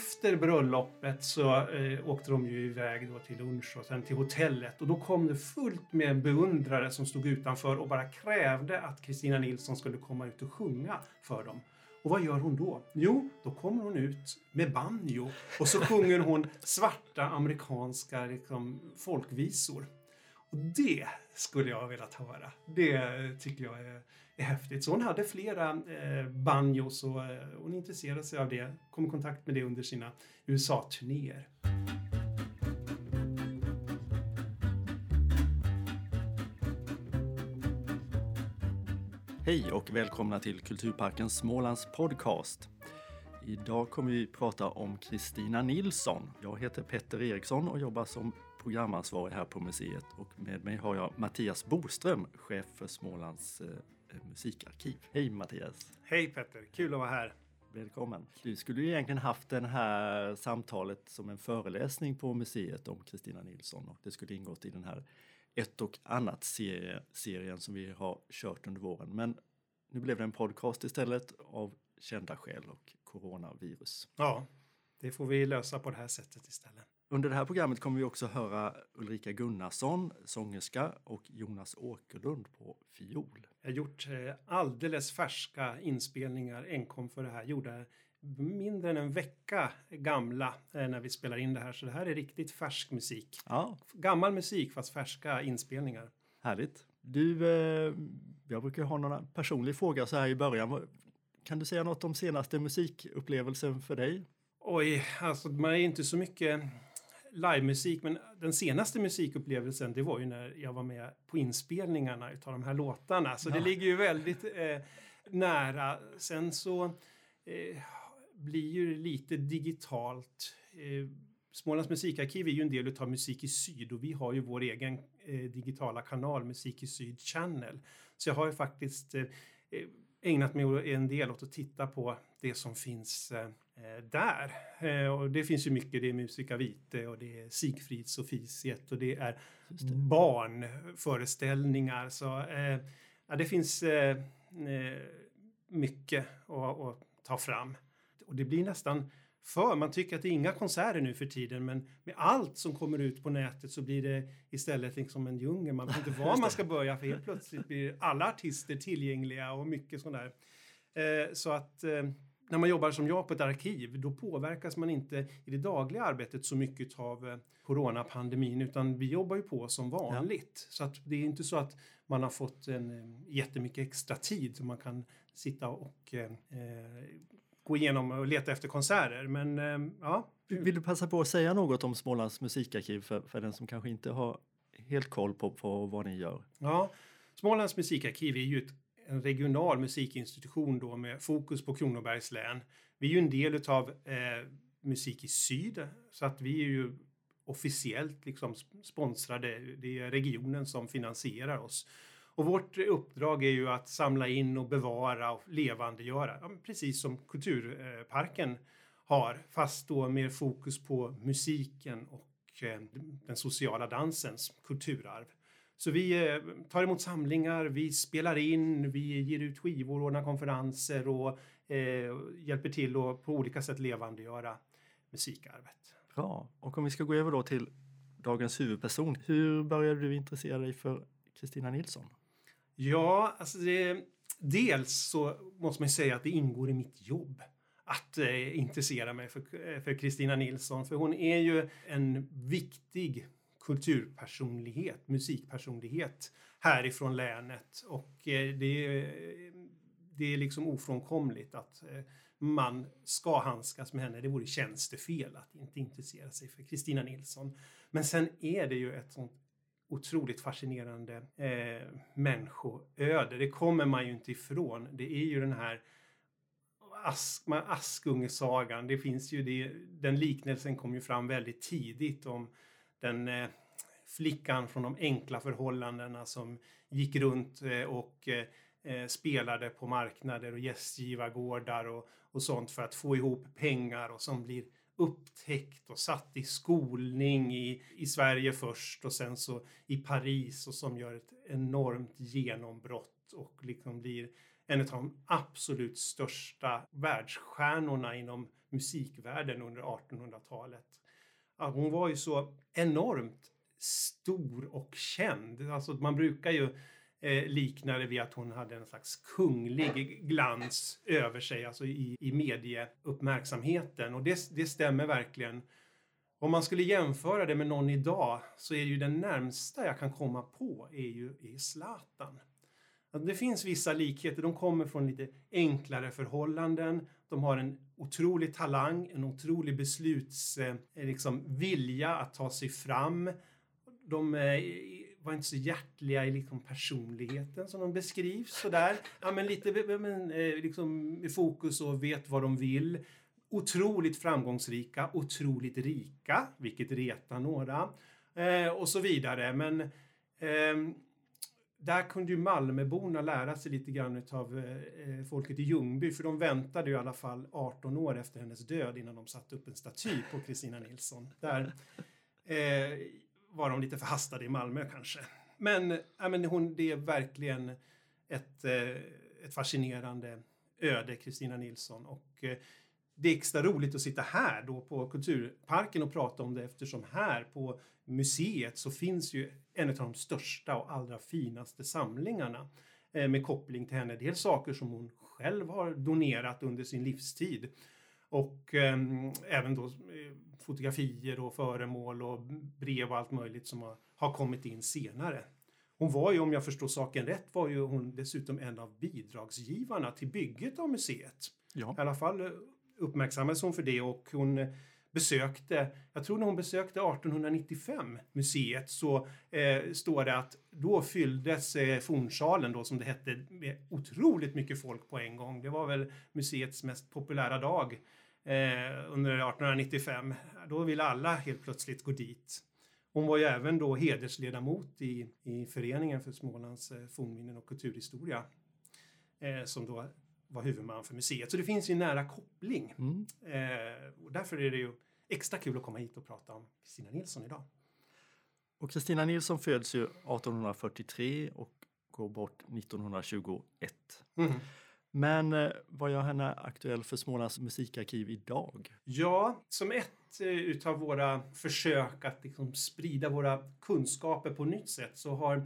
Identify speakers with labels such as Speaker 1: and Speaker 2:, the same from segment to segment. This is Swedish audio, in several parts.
Speaker 1: efter bröllopet så eh, åkte de ju iväg då till lunch och sen till hotellet och då kom det fullt med beundrare som stod utanför och bara krävde att Kristina Nilsson skulle komma ut och sjunga för dem. Och vad gör hon då? Jo, då kommer hon ut med banjo och så sjunger hon svarta amerikanska liksom, folkvisor. Och det skulle jag ha velat höra. Det tycker jag är, är häftigt. Så hon hade flera eh, banjos och eh, hon intresserade sig av det. Kom i kontakt med det under sina USA-turnéer.
Speaker 2: Hej och välkomna till Kulturparken Smålands podcast. Idag kommer vi prata om Kristina Nilsson. Jag heter Petter Eriksson och jobbar som programansvarig här på museet och med mig har jag Mattias Boström, chef för Smålands eh, musikarkiv. Hej Mattias!
Speaker 1: Hej Petter, kul att vara här.
Speaker 2: Välkommen! Du skulle ju egentligen haft det här samtalet som en föreläsning på museet om Kristina Nilsson och det skulle ingått i den här ett och annat serie, serien som vi har kört under våren. Men nu blev det en podcast istället av kända skäl och coronavirus.
Speaker 1: Ja, det får vi lösa på det här sättet istället.
Speaker 2: Under det här programmet kommer vi också höra Ulrika Gunnarsson, sångerska, och Jonas Åkerlund på fiol.
Speaker 1: Jag har gjort eh, alldeles färska inspelningar enkom för det här. Gjorda mindre än en vecka gamla eh, när vi spelar in det här. Så det här är riktigt färsk musik.
Speaker 2: Ja.
Speaker 1: Gammal musik fast färska inspelningar.
Speaker 2: Härligt. Du, eh, jag brukar ha någon personlig fråga så här i början. Kan du säga något om senaste musikupplevelsen för dig?
Speaker 1: Oj, alltså man är inte så mycket livemusik, men den senaste musikupplevelsen det var ju när jag var med på inspelningarna av de här låtarna. Så ja. det ligger ju väldigt eh, nära. Sen så eh, blir ju lite digitalt. Eh, Smålands musikarkiv är ju en del av Musik i Syd och vi har ju vår egen eh, digitala kanal Musik i Syd Channel. Så jag har ju faktiskt eh, eh ägnat mig en del åt att titta på det som finns där. Eh, och det finns ju mycket, det är Musica Vitae och det är Sigfrids Officiet och det är det. barnföreställningar. Så eh, ja, det finns eh, eh, mycket att, att ta fram. Och det blir nästan för. Man tycker att det är inga konserter nu för tiden men med allt som kommer ut på nätet så blir det istället liksom en djungel. Man vet inte var man ska börja för helt plötsligt blir alla artister tillgängliga och mycket sånt där. Eh, så att eh, när man jobbar som jag på ett arkiv då påverkas man inte i det dagliga arbetet så mycket av eh, coronapandemin utan vi jobbar ju på som vanligt. Ja. Så att det är inte så att man har fått en eh, jättemycket extra tid så man kan sitta och eh, gå igenom och leta efter konserter. Men eh, ja.
Speaker 2: Vill du passa på att säga något om Smålands musikarkiv för, för den som kanske inte har helt koll på, på vad ni gör?
Speaker 1: Ja, Smålands musikarkiv är ju ett, en regional musikinstitution då med fokus på Kronobergs län. Vi är ju en del av eh, Musik i Syd så att vi är ju officiellt liksom sponsrade. Det är regionen som finansierar oss. Och vårt uppdrag är ju att samla in och bevara och levandegöra, ja, precis som Kulturparken eh, har, fast då med fokus på musiken och eh, den sociala dansens kulturarv. Så vi eh, tar emot samlingar, vi spelar in, vi ger ut skivor, ordnar konferenser och eh, hjälper till att på olika sätt levandegöra musikarvet.
Speaker 2: Bra. Och om vi ska gå över då till dagens huvudperson. Hur började du intressera dig för Kristina Nilsson?
Speaker 1: Ja, alltså det, dels så måste man säga att det ingår i mitt jobb att eh, intressera mig för Kristina Nilsson, för hon är ju en viktig kulturpersonlighet, musikpersonlighet härifrån länet och eh, det det, det är liksom ofrånkomligt att eh, man ska handskas med henne. Det vore tjänstefel att inte intressera sig för Kristina Nilsson. Men sen är det ju ett sånt otroligt fascinerande eh, människoöde. Det kommer man ju inte ifrån. Det är ju den här Ask, Askungesagan. Det finns ju det, den liknelsen kom ju fram väldigt tidigt om den eh, flickan från de enkla förhållandena som gick runt eh, och eh, eh, spelade på marknader och gästgivargårdar och, och sånt för att få ihop pengar och som blir upptäckt och satt i skolning i, i Sverige först och sen så i Paris och som gör ett enormt genombrott och liksom blir en av de absolut största världsstjärnorna inom musikvärlden under 1800-talet. hon var ju så enormt stor och känd. Alltså man brukar ju eh, likna det vid att hon hade en slags kunglig glans över sig, alltså i, i medieuppmärksamheten. Och det, det stämmer verkligen. Om man skulle jämföra det med någon idag så är ju den närmsta jag kan komma på är ju är Zlatan. Alltså det finns vissa likheter. De kommer från lite enklare förhållanden. De har en otrolig talang, en otrolig beslutsvilja eh, liksom, att ta sig fram. De eh, var inte så hjärtliga i liksom personligheten som de beskrivs sådär. Ja, men lite eh, men, liksom, i fokus och vet vad de vill. Otroligt framgångsrika, otroligt rika, vilket retar några. Eh, och så vidare. Men eh, där kunde ju Malmöborna lära sig lite grann av eh, eh, folket i Ljungby för de väntade ju i alla fall 18 år efter hennes död innan de satte upp en staty på Kristina Nilsson. Där eh, var de lite förhastade i Malmö kanske. Men, ja, men hon, det är verkligen ett, eh, ett fascinerande öde, Kristina Nilsson. Och eh, det är extra roligt att sitta här då på Kulturparken och prata om det eftersom här på museet så finns ju en av de största och allra finaste samlingarna eh, med koppling till henne. Dels saker som hon själv har donerat under sin livstid och eh, även då eh, fotografier och föremål och brev och allt möjligt som har, har kommit in senare. Hon var ju, om jag förstår saken rätt, var ju hon dessutom en av bidragsgivarna till bygget av museet. Ja. I alla fall eh, uppmärksammades hon för det och hon besökte, jag tror när hon besökte 1895 museet så eh, står det att då fylldes eh, fornsalen då som det hette med otroligt mycket folk på en gång. Det var väl museets mest populära dag eh, under 1895. Då ville alla helt plötsligt gå dit. Hon var ju även då hedersledamot i, i Föreningen för Smålands eh, fornminnen och kulturhistoria eh, som då var huvudman för museet. Så det finns ju en nära koppling. Mm. Eh, och därför är det ju extra kul att komma hit och prata om Kristina Nilsson idag.
Speaker 2: Och Kristina Nilsson föds ju 1843 och går bort 1921. Mm. Men eh, vad gör henne aktuell för Smålands musikarkiv idag?
Speaker 1: Ja, som ett eh, utav våra försök att liksom sprida våra kunskaper på nytt sätt så har,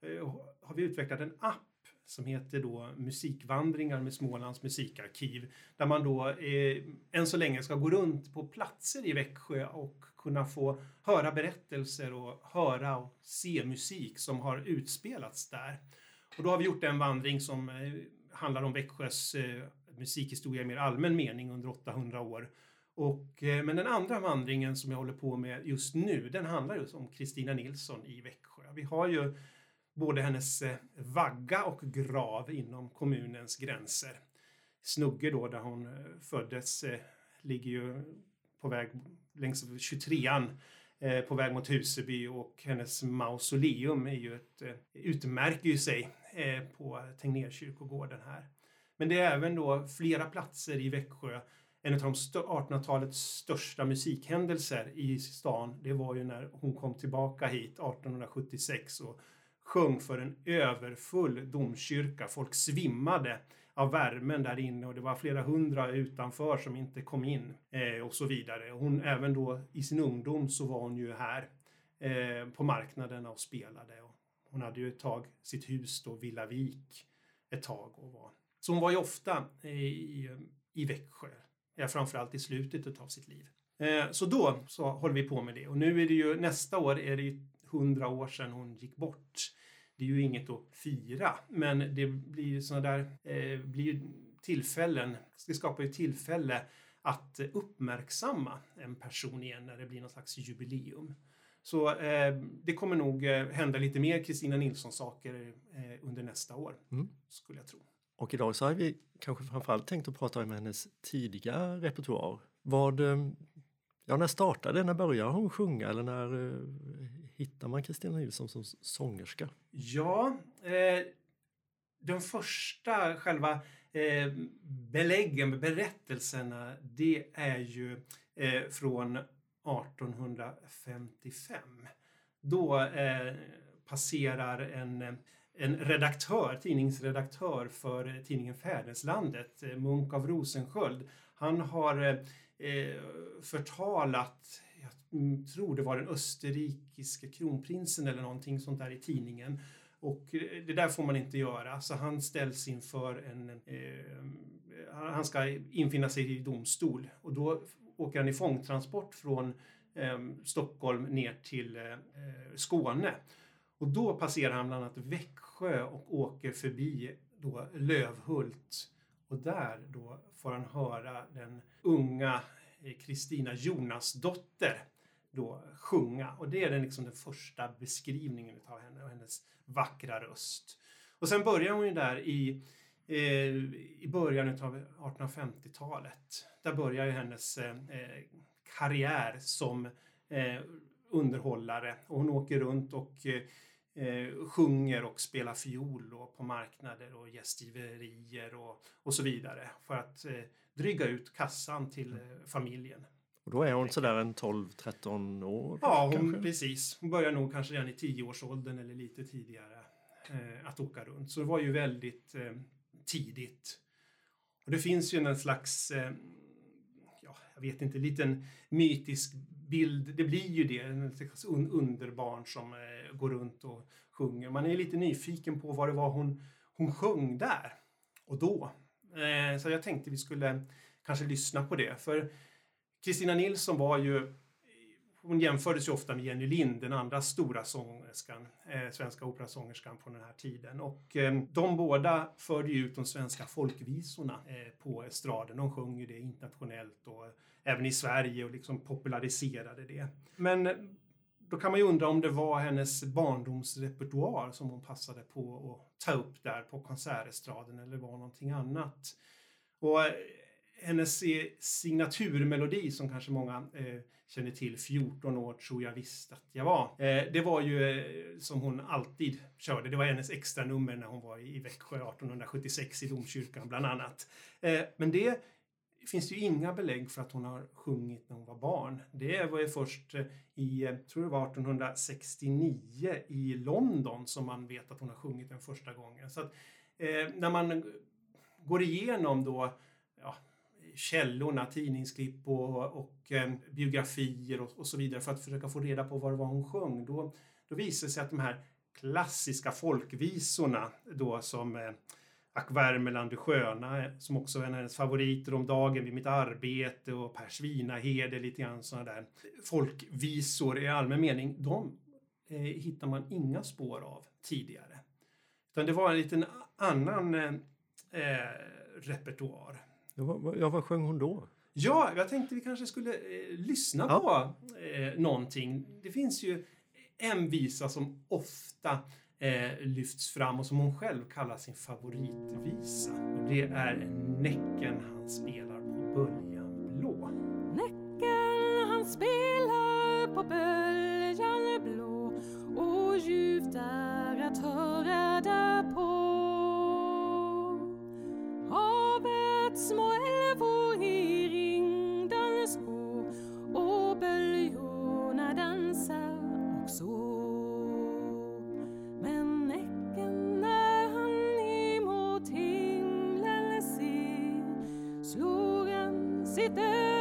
Speaker 1: eh, har vi utvecklat en app som heter då Musikvandringar med Smålands musikarkiv. Där man då eh, än så länge ska gå runt på platser i Växjö och kunna få höra berättelser och höra och se musik som har utspelats där. Och då har vi gjort en vandring som eh, handlar om Växjös eh, musikhistoria i mer allmän mening under 800 år. Och, eh, men den andra vandringen som jag håller på med just nu, den handlar just om Kristina Nilsson i Växjö. Vi har ju både hennes eh, vagga och grav inom kommunens gränser. Snugge då, där hon eh, föddes, eh, ligger ju på väg längs 23an på väg mot Huseby och hennes mausoleum är ju ett, utmärker ju sig på Tegnérkyrkogården här. Men det är även då flera platser i Växjö. En av 1800-talets största musikhändelser i stan, det var ju när hon kom tillbaka hit 1876 och sjöng för en överfull domkyrka. Folk svimmade av värmen där inne och det var flera hundra utanför som inte kom in eh, och så vidare. Hon, även då i sin ungdom så var hon ju här eh, på marknaderna och spelade. Och hon hade ju ett tag sitt hus då, Villavik, ett tag. Och var. Så hon var ju ofta eh, i, i Växjö, ja, framförallt i slutet av sitt liv. Eh, så då så håller vi på med det och nu är det ju nästa år är det ju hundra år sedan hon gick bort det är ju inget att fira, men det blir sådana där eh, blir tillfällen, det skapar ju tillfälle att uppmärksamma en person igen när det blir någon slags jubileum. Så eh, det kommer nog eh, hända lite mer Kristina Nilsson-saker eh, under nästa år, mm. skulle jag tro.
Speaker 2: Och idag så har vi kanske framförallt tänkt att prata om hennes tidiga repertoar. Vad, eh, ja, när startade, när började hon sjunga eller när eh, hittar man Kristina Nilsson som sångerska?
Speaker 1: Ja, eh, de första själva eh, beläggen, berättelserna, det är ju eh, från 1855. Då eh, passerar en, en redaktör, tidningsredaktör för tidningen Fäderneslandet, eh, Munk av Rosensköld. Han har eh, eh förtalat, jag tror det var den österrikiske kronprinsen eller någonting sånt där i tidningen. Och eh, det där får man inte göra, så han ställs inför en... Eh, han ska infinna sig i domstol och då åker han i fångtransport från eh, Stockholm ner till eh, Skåne. Och då passerar han bland annat Växjö och åker förbi då Lövhult. Och där då får han höra den unga Eh, Kristina Jonasdotter då sjunga. Och det är den, liksom den första beskrivningen av henne och hennes vackra röst. Och sen börjar hon ju där i, eh, i början av 1850-talet. Där börjar ju hennes eh, eh, karriär som eh, underhållare och hon åker runt och eh, eh sjunger och spelar fiol på marknader och gästgiverier och, och så vidare för att eh, dryga ut kassan till eh, familjen.
Speaker 2: Och då är hon sådär en 12-13 år?
Speaker 1: Ja, hon, precis. Hon börjar nog kanske redan i 10-årsåldern eller lite tidigare eh, att åka runt. Så det var ju väldigt eh, tidigt. Och det finns ju en slags, eh, ja, jag vet inte, liten mytisk bild. Det blir ju det, en slags un underbarn som eh, går runt och sjunger. Man är lite nyfiken på vad det var hon, hon sjöng där och då. Eh, så jag tänkte vi skulle kanske lyssna på det. För Kristina Nilsson var ju hon jämfördes ju ofta med Jenny Lind, den andra stora sångerskan, eh, svenska operasångerskan från den här tiden. Och eh, de båda förde ju ut de svenska folkvisorna eh, på estraden. De sjöng ju det internationellt och eh, även i Sverige och liksom populariserade det. Men då kan man ju undra om det var hennes barndomsrepertoar som hon passade på att ta upp där på konsertestraden eller var någonting annat. Och eh, hennes eh, signaturmelodi som kanske många eh, känner till, 14 år tror jag visst att jag var. Eh, det var ju eh, som hon alltid körde. Det var hennes extra nummer när hon var i Växjö 1876 i domkyrkan bland annat. Eh, men det finns det ju inga belägg för att hon har sjungit när hon var barn. Det var ju först eh, i, jag tror det var 1869 i London som man vet att hon har sjungit den första gången. Så att, eh, när man går igenom då ja, källorna, tidningsklipp och, och eh, biografier och, och, så vidare för att försöka få reda på vad det var hon sjöng, då, då visar det sig att de här klassiska folkvisorna då som eh, Ack Värmeland du sköna som också är en av hennes favoriter om dagen vid mitt arbete och Per Svinahede, lite grann sådana där folkvisor i allmän mening. De eh, hittar man inga spår av tidigare. Utan det var en liten annan eh, eh repertoar.
Speaker 2: Ja, vad sjöng hon då?
Speaker 1: Ja, jag tänkte vi kanske skulle eh, lyssna ja. på eh, någonting. Det finns ju en visa som ofta eh, lyfts fram och som hon själv kallar sin favoritvisa. Och det är Näcken han spelar på böljan blå.
Speaker 3: Näcken han spelar på böljan blå och ljuvt är att höra därpå. curiosité.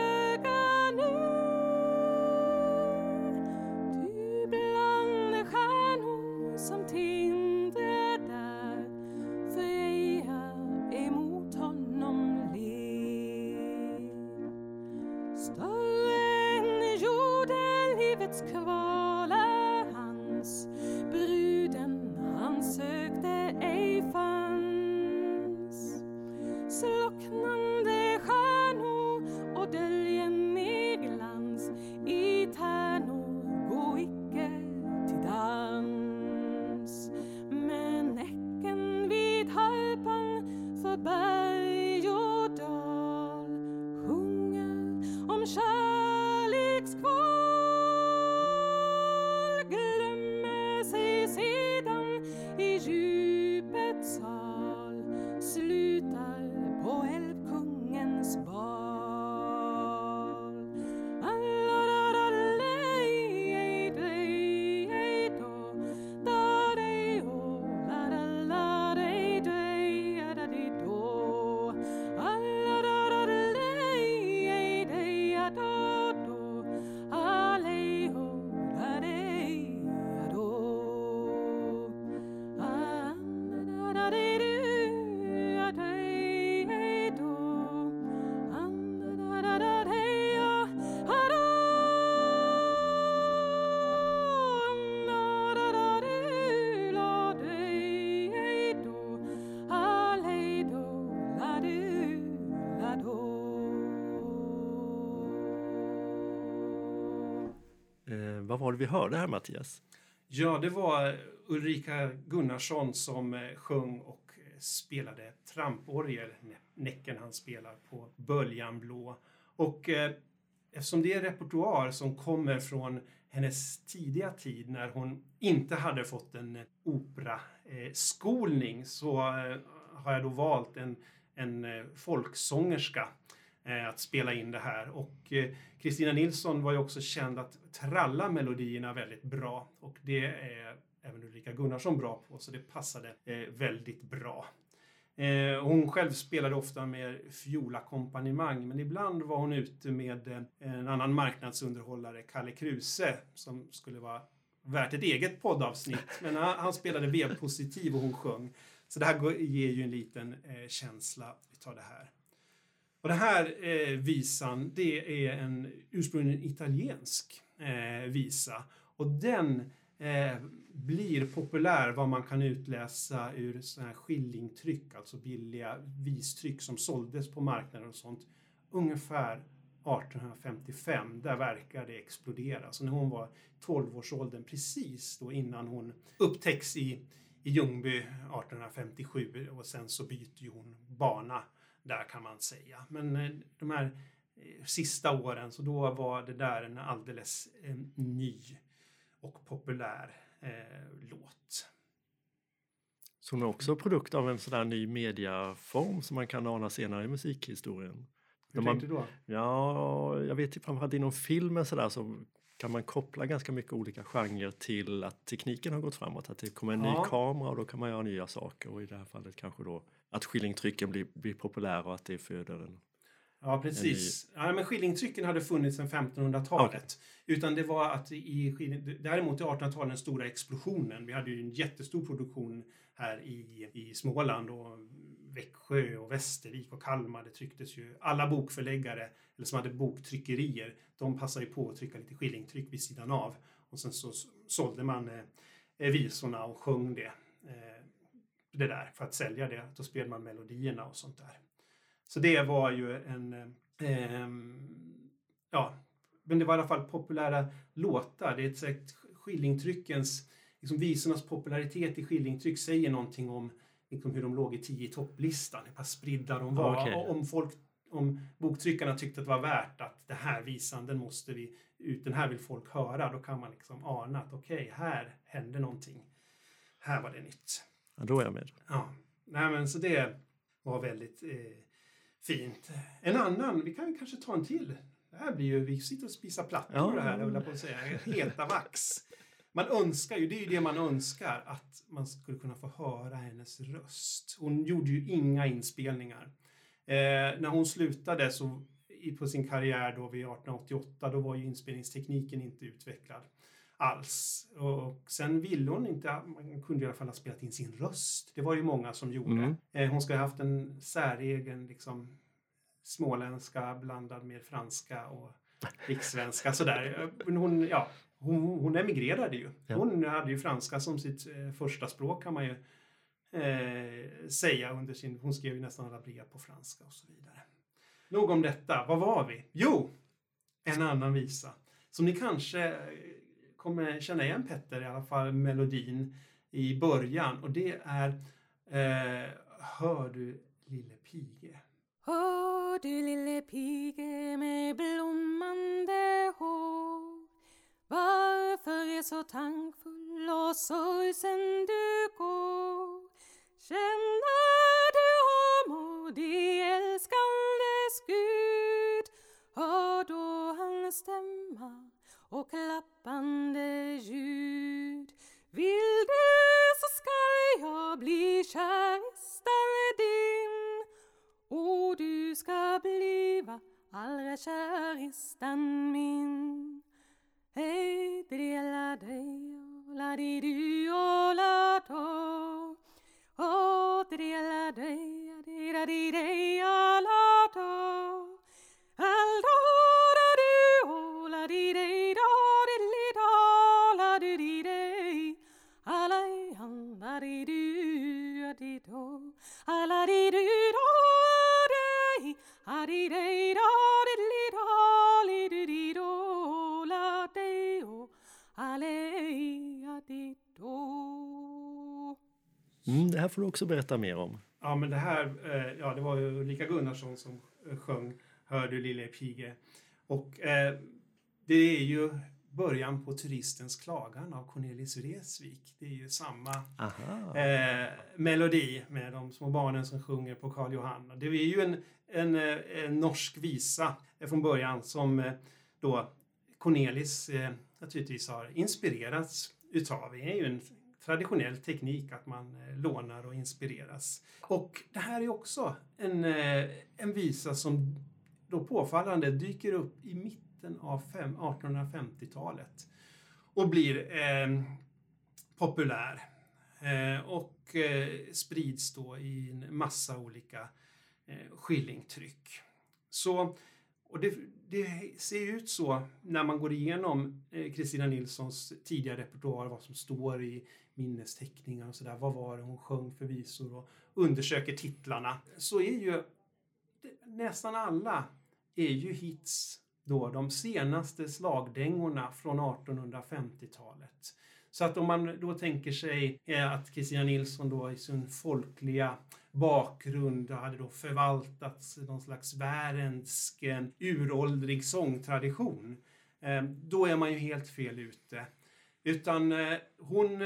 Speaker 2: Vad var det vi hörde här Mattias?
Speaker 1: Ja, det var Ulrika Gunnarsson som eh, sjöng och spelade tramporgel. Näcken han spelar på Böljan blå. Och eh, eftersom det är repertoar som kommer från hennes tidiga tid när hon inte hade fått en eh, operaskolning eh, så har jag då valt en, en folksångerska Eh, att spela in det här. Och eh, Kristina Nilsson var ju också känd att tralla melodierna väldigt bra och det är även Ulrika Gunnarsson bra på så det passade eh, väldigt bra. Hon själv spelade ofta med fiolackompanjemang men ibland var hon ute med en annan marknadsunderhållare, Kalle Kruse, som skulle vara värt ett eget poddavsnitt. Men han, spelade vevpositiv och hon sjöng. Så det här ger ju en liten känsla utav det här. Och den här eh, visan, det är en ursprungligen italiensk eh, visa. Och den eh, blir populär vad man kan utläsa ur sådana här skillingtryck, alltså billiga vistryck som såldes på marknaden och sånt, ungefär 1855. Där verkar det explodera. Så när hon var 12-årsåldern, precis då innan hon upptäcks i, i Ljungby 1857 och sen så byter ju hon bana där kan man säga. Men eh, de här eh, sista åren, så då var det där en alldeles eh, ny och populär eh, låt.
Speaker 2: Som är också produkt av en sån ny mediaform som man kan ana senare i musikhistorien.
Speaker 1: Hur tänkte du då?
Speaker 2: Ja, jag vet framförallt inom filmen sådär så kan man koppla ganska mycket olika genrer till att tekniken har gått framåt. Att det kommer en ja. ny kamera och då kan man göra nya saker och i det här fallet kanske då att skillingtrycken blir, blir populära och att det föder en
Speaker 1: Ja, precis. Ja, men skillingtrycken hade funnits sedan 1500-talet. Okay. Utan det var att i däremot i 1800-talet den stora explosionen. Vi hade ju en jättestor produktion här i, i Småland och Växjö och Västervik och Kalmar. Det trycktes ju alla bokförläggare eller som hade boktryckerier. De passade ju på att trycka lite skillingtryck vid sidan av och sen så sålde man eh, visorna och sjöng det. Eh, det där för att sälja det. Då spelade man melodierna och sånt där. Så det var ju en... Eh, ja, men det var i alla fall populära låtar. Det är ett sätt, skillingtryckens, liksom visornas popularitet i skillingtryck säger någonting om liksom hur de låg i tio i topplistan, hur pass spridda de var. Okay. Om folk om boktryckarna tyckte att det var värt att det här visan, den måste vi ut, den här vill folk höra, då kan man liksom ana att okej, okay, här hände någonting. Här var det nytt.
Speaker 2: Ja, då är jag med.
Speaker 1: Ja, nej men så det var väldigt eh, Fint. En annan, vi kan kanske ta en till. Det här blir ju, vi sitter och spisar plattor ja. här, jag på att säga. Heta vax. Man önskar ju, det är ju det man önskar, att man skulle kunna få höra hennes röst. Hon gjorde ju inga inspelningar. Eh, när hon slutade så, på sin karriär då vid 1888, då var ju inspelningstekniken inte utvecklad alls. Och sen ville hon inte, man kunde i alla fall ha spelat in sin röst. Det var ju många som gjorde. Mm. Eh, hon ska ha haft en säregen liksom, småländska blandad med franska och rikssvenska sådär. Hon, ja, hon, hon emigrerade ju. Hon hade ju franska som sitt eh, första språk kan man ju eh, säga under sin, hon skrev ju nästan alla brev på franska och så vidare. Nog om detta. Vad var vi? Jo, en annan visa som ni kanske kommer känna igen Petter, i alla fall melodin i början. Och det är eh, Hör du lille pige?
Speaker 3: Hör du lille pige med blommande hår varför är så tankfull och sorgsen du går? Känner du om i älskandes Gud? Hör då hans stämma och klappande ljud. Vill du så skall jag bli käristan din och du ska bliva allra käristan min. Hey, diddy la day, la dee doo, la do. Oh, diddy la day, dee da dee day, la do. Al do da doo, la dee day, da diddly da, la doo dee day. La, la dee doo, do, la dee doo.
Speaker 2: Mm, det här får du också berätta mer om.
Speaker 1: Ja, men det här, eh, ja, det var ju Ulrika Gunnarsson som eh, sjöng Hör du lille pige. Och eh, det är ju början på Turistens klagan av Cornelis Vreeswijk. Det är ju samma eh, melodi med de små barnen som sjunger på Karl Johanna. Det är ju en, en, eh, en norsk visa från början som då Cornelis eh, naturligtvis har inspirerats utav. Det är ju en traditionell teknik att man eh, lånar och inspireras. Och det här är också en, eh, en visa som då påfallande dyker upp i mitten av 1850-talet och blir eh, populär eh, och eh, sprids då i en massa olika eh, skillingtryck. Så, och det, det, ser ut så när man går igenom eh, Kristina Nilssons tidiga repertoar, vad som står i minnesteckningar och sådär. Vad var det hon sjöng för visor och undersöker titlarna. Så är ju nästan alla är ju hits då, de senaste slagdängorna från 1850-talet. Så att om man då tänker sig eh, att Kristina Nilsson då i sin folkliga bakgrund hade då förvaltat någon slags värendsk uråldrig sångtradition. Eh, då är man ju helt fel ute. Utan eh, hon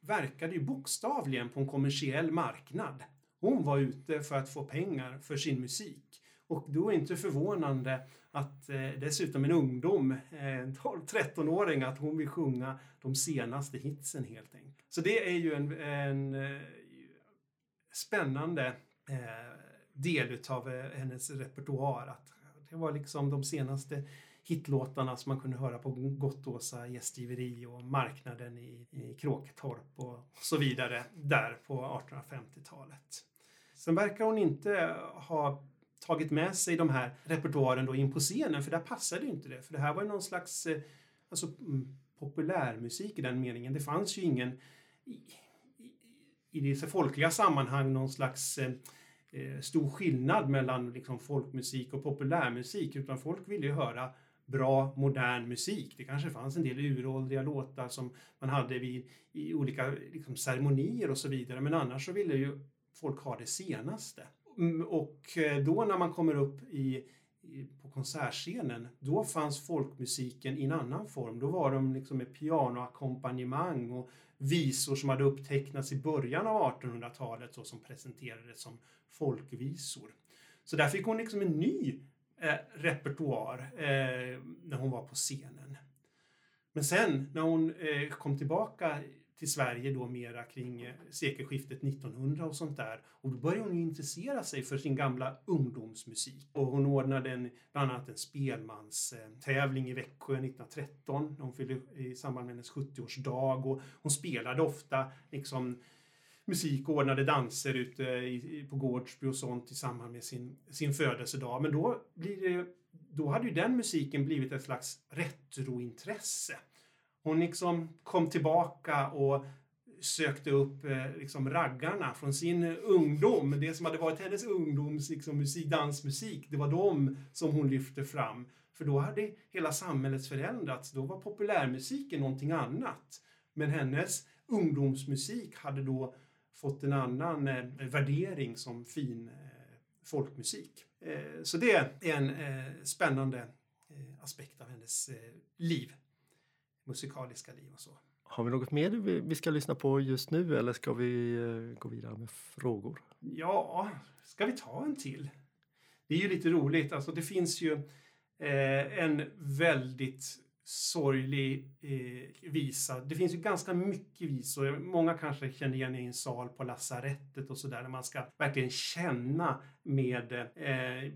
Speaker 1: verkade ju bokstavligen på en kommersiell marknad. Hon var ute för att få pengar för sin musik. Och då är det inte förvånande att eh, dessutom en ungdom, eh, 12-13-åring, att hon vill sjunga de senaste hitsen helt enkelt. Så det är ju en, en eh, spännande eh, del av eh, hennes repertoar. Att det var liksom de senaste hitlåtarna som man kunde höra på Gottåsa gästgiveri och marknaden i, i Kråketorp och så vidare där på 1850-talet. Sen verkar hon inte ha tagit med sig de här repertoaren då in på scenen för där passade ju inte det. För det här var ju någon slags eh, alltså, mm, populärmusik i den meningen. Det fanns ju ingen i, i, i det folkliga sammanhang någon slags eh, eh stor skillnad mellan liksom, folkmusik och populärmusik utan folk ville ju höra bra modern musik. Det kanske fanns en del uråldriga låtar som man hade vid, i olika liksom, ceremonier och så vidare men annars så ville ju folk ha det senaste. Mm, och eh, då när man kommer upp i, i, på konsertscenen, då fanns folkmusiken i en annan form. Då var de liksom med pianoackompanjemang och visor som hade upptecknats i början av 1800-talet och som presenterades som folkvisor. Så där fick hon liksom en ny eh, repertoar eh, när hon var på scenen. Men sen när hon eh, kom tillbaka till Sverige då mera kring eh, sekelskiftet 1900 och sånt där. Och då började hon intressera sig för sin gamla ungdomsmusik. Och hon ordnade en, bland annat en spelmanstävling i Växjö 1913 när hon fyllde i samband med hennes 70-årsdag. Och hon spelade ofta liksom musik och ordnade danser ute i, på Gårdsby och sånt i samband med sin, sin födelsedag. Men då, blir det, då hade ju den musiken blivit ett slags retrointresse. Hon liksom kom tillbaka och sökte upp eh, liksom raggarna från sin ungdom. Det som hade varit hennes ungdoms liksom, musik, dansmusik, det var de som hon lyfte fram. För då hade hela samhället förändrats. Då var populärmusiken någonting annat. Men hennes ungdomsmusik hade då fått en annan eh, värdering som fin eh, folkmusik. Eh, så det är en spännande aspekt av hennes liv musikaliska liv och så.
Speaker 2: Har vi något mer vi ska lyssna på just nu eller ska vi gå vidare med frågor?
Speaker 1: Ja, ska vi ta en till? Det är ju lite roligt, alltså det finns ju en väldigt sorglig eh, visa. Det finns ju ganska mycket visor. Många kanske känner igen i en sal på lasarettet och sådär när man ska verkligen känna med eh,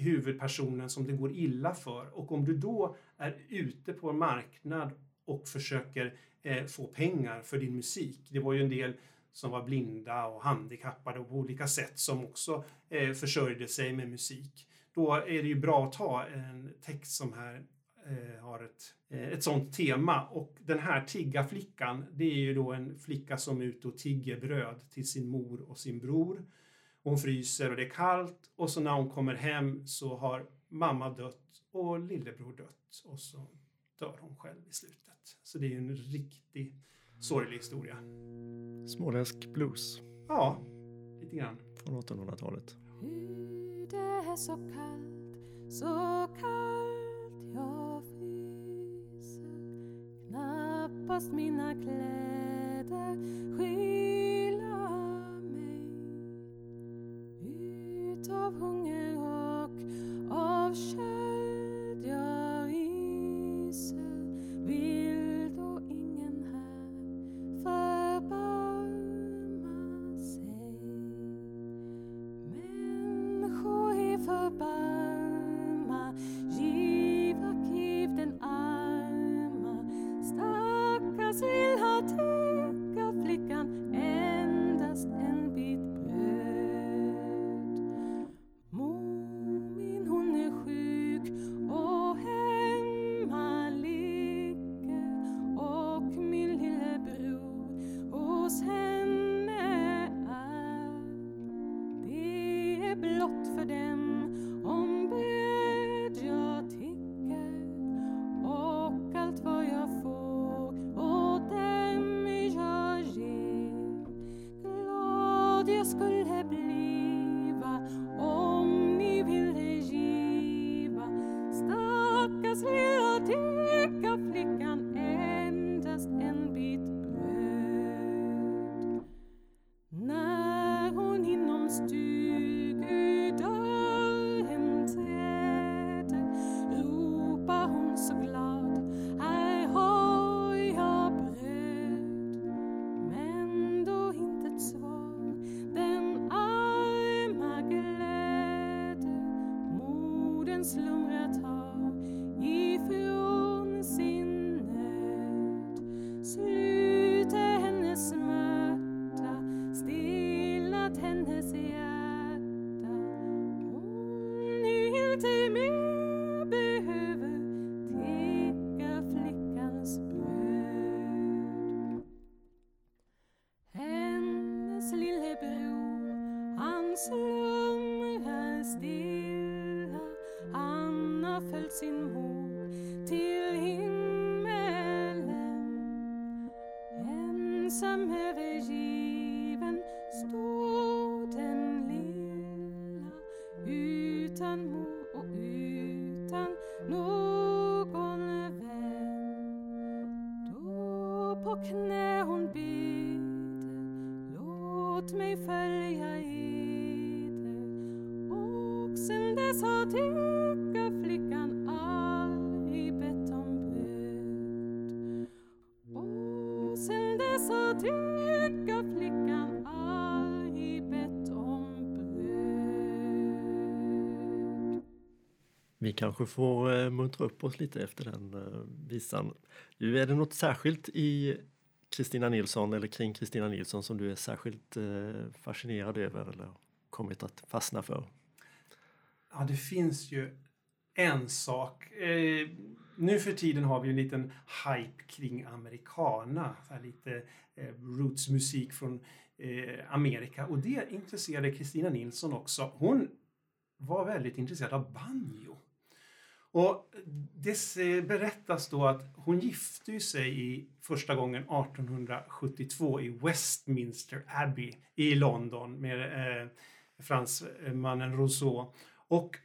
Speaker 1: huvudpersonen som det går illa för. Och om du då är ute på en marknad och försöker eh, få pengar för din musik. Det var ju en del som var blinda och handikappade och på olika sätt som också eh, försörjde sig med musik. Då är det ju bra att ta en text som här eh, har ett, eh, ett sånt tema. Och den här tiggarflickan, det är ju då en flicka som är ute och tigger bröd till sin mor och sin bror. Hon fryser och det är kallt och så när hon kommer hem så har mamma dött och lillebror dött och så dör hon själv i slutet. Så det är en riktig sorglig historia.
Speaker 2: Småländsk blues.
Speaker 1: Ja, lite grann.
Speaker 2: Från 1800-talet.
Speaker 3: Hur det är så kallt, så kallt jag Knappast mina kläder skyla mig Utav hunger och av kärlek. Modern Och sen dess har all aldrig bett om bröd Och sen dess har all i bett om bröd
Speaker 2: Vi kanske får eh, muntra upp oss lite efter den eh, visan. Du, är det något särskilt i Kristina Nilsson eller kring Kristina Nilsson som du är särskilt eh, fascinerad över eller kommit att fastna för?
Speaker 1: Ja, det finns ju en sak. Eh, nu för tiden har vi en liten hype kring americana. Lite eh, rootsmusik från eh, Amerika. Och det intresserade Kristina Nilsson också. Hon var väldigt intresserad av banjo. Och det berättas då att hon gifte sig i första gången 1872 i Westminster Abbey i London med eh, fransmannen Rousseau. Och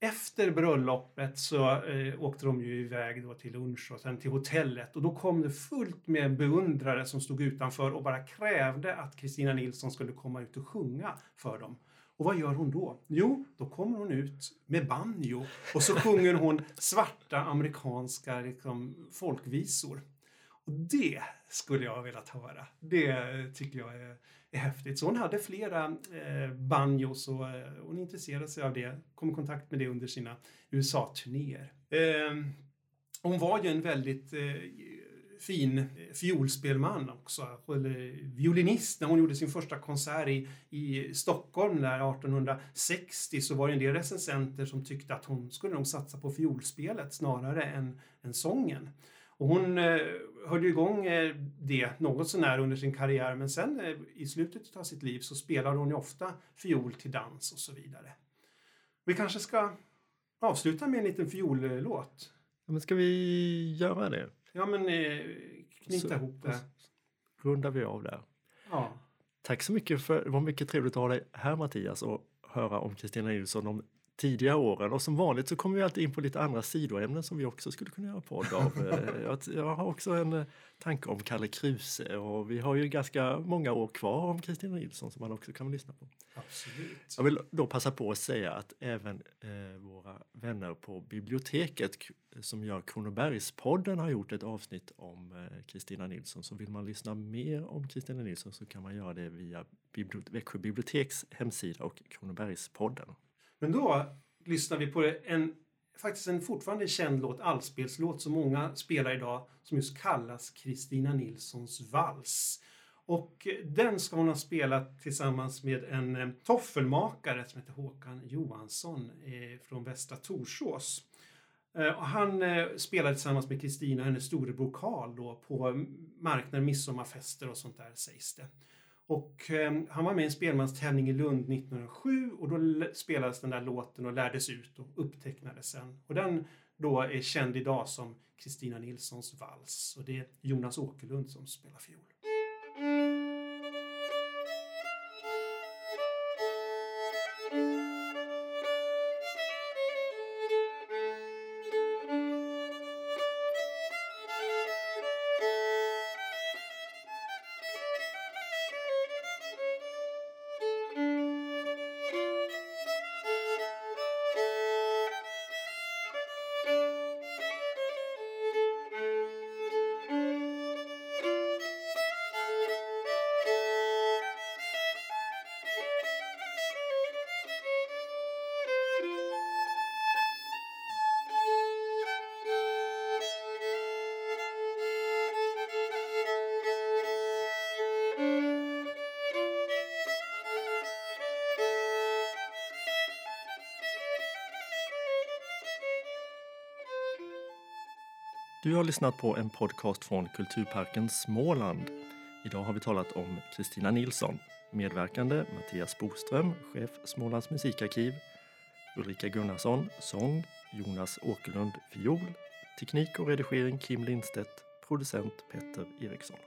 Speaker 1: efter bröllopet så eh, åkte de ju iväg då till lunch och sen till hotellet och då kom det fullt med beundrare som stod utanför och bara krävde att Kristina Nilsson skulle komma ut och sjunga för dem. Och vad gör hon då? Jo, då kommer hon ut med banjo och så sjunger hon svarta amerikanska liksom, folkvisor. Och det skulle jag ha velat höra. Det tycker jag är, är häftigt. Så hon hade flera eh, banjos och eh, hon intresserade sig av det. Kom i kontakt med det under sina USA-turnéer. Eh, hon var ju en väldigt eh, fin eh, fiolspelman också, eller violinist. När hon gjorde sin första konsert i, i Stockholm där 1860 så var det en del recensenter som tyckte att hon skulle nog satsa på fiolspelet snarare än, än sången. Och hon eh, ju igång eh, det något sånär under sin karriär men sen eh, i slutet av sitt liv så spelade hon ju ofta fiol till dans och så vidare. Vi kanske ska avsluta med en liten fiollåt.
Speaker 2: Ja, men ska vi göra det?
Speaker 1: Ja men eh, knyta
Speaker 2: Så-
Speaker 1: ihop det.
Speaker 2: Rundar vi av där.
Speaker 1: Ja.
Speaker 2: Tack så mycket för det var mycket trevligt att ha dig här Mattias och höra om Kristina Nilsson de tidiga åren. Och som vanligt så kommer vi alltid in på lite andra sidoämnen som vi också skulle kunna göra podd av. Eh, jag, har också en eh, tanke om Kalle Kruse och vi har ju ganska många år kvar om Kristina Nilsson som man också kan lyssna på.
Speaker 1: Absolut.
Speaker 2: Jag vill då passa på att säga att även eh, våra vänner på biblioteket som gör Kronobergspodden har gjort ett avsnitt om Kristina Nilsson. Så vill man lyssna mer om Kristina Nilsson så kan man göra det via Växjö biblioteks hemsida och Kronobergspodden.
Speaker 1: Men då lyssnar vi på en faktiskt en fortfarande känd låt, allspelslåt, som många spelar idag, som just kallas Kristina Nilssons vals. Och eh, den ska hon ha spelat tillsammans med en eh, toffelmakare som heter Håkan Johansson eh, från Västra Torsås. Och han spelade tillsammans med Kristina hennes storebror Karl på marknader, midsommarfester och sånt där sägs det. Och eh, han var med i en spelmanstävling i Lund 1907 och då spelades den där låten och lärdes ut och upptecknades sen. Och den då är känd idag som Kristina Nilssons vals och det är Jonas Åkerlund som spelar fiol.
Speaker 2: Du har lyssnat på en podcast från Kulturparken Småland. Idag har vi talat om Kristina Nilsson. Medverkande Mattias Boström, chef Smålands musikarkiv. Ulrika Gunnarsson, sång. Jonas Åkerlund, fiol. Teknik och redigering Kim Lindstedt. Producent Petter Eriksson.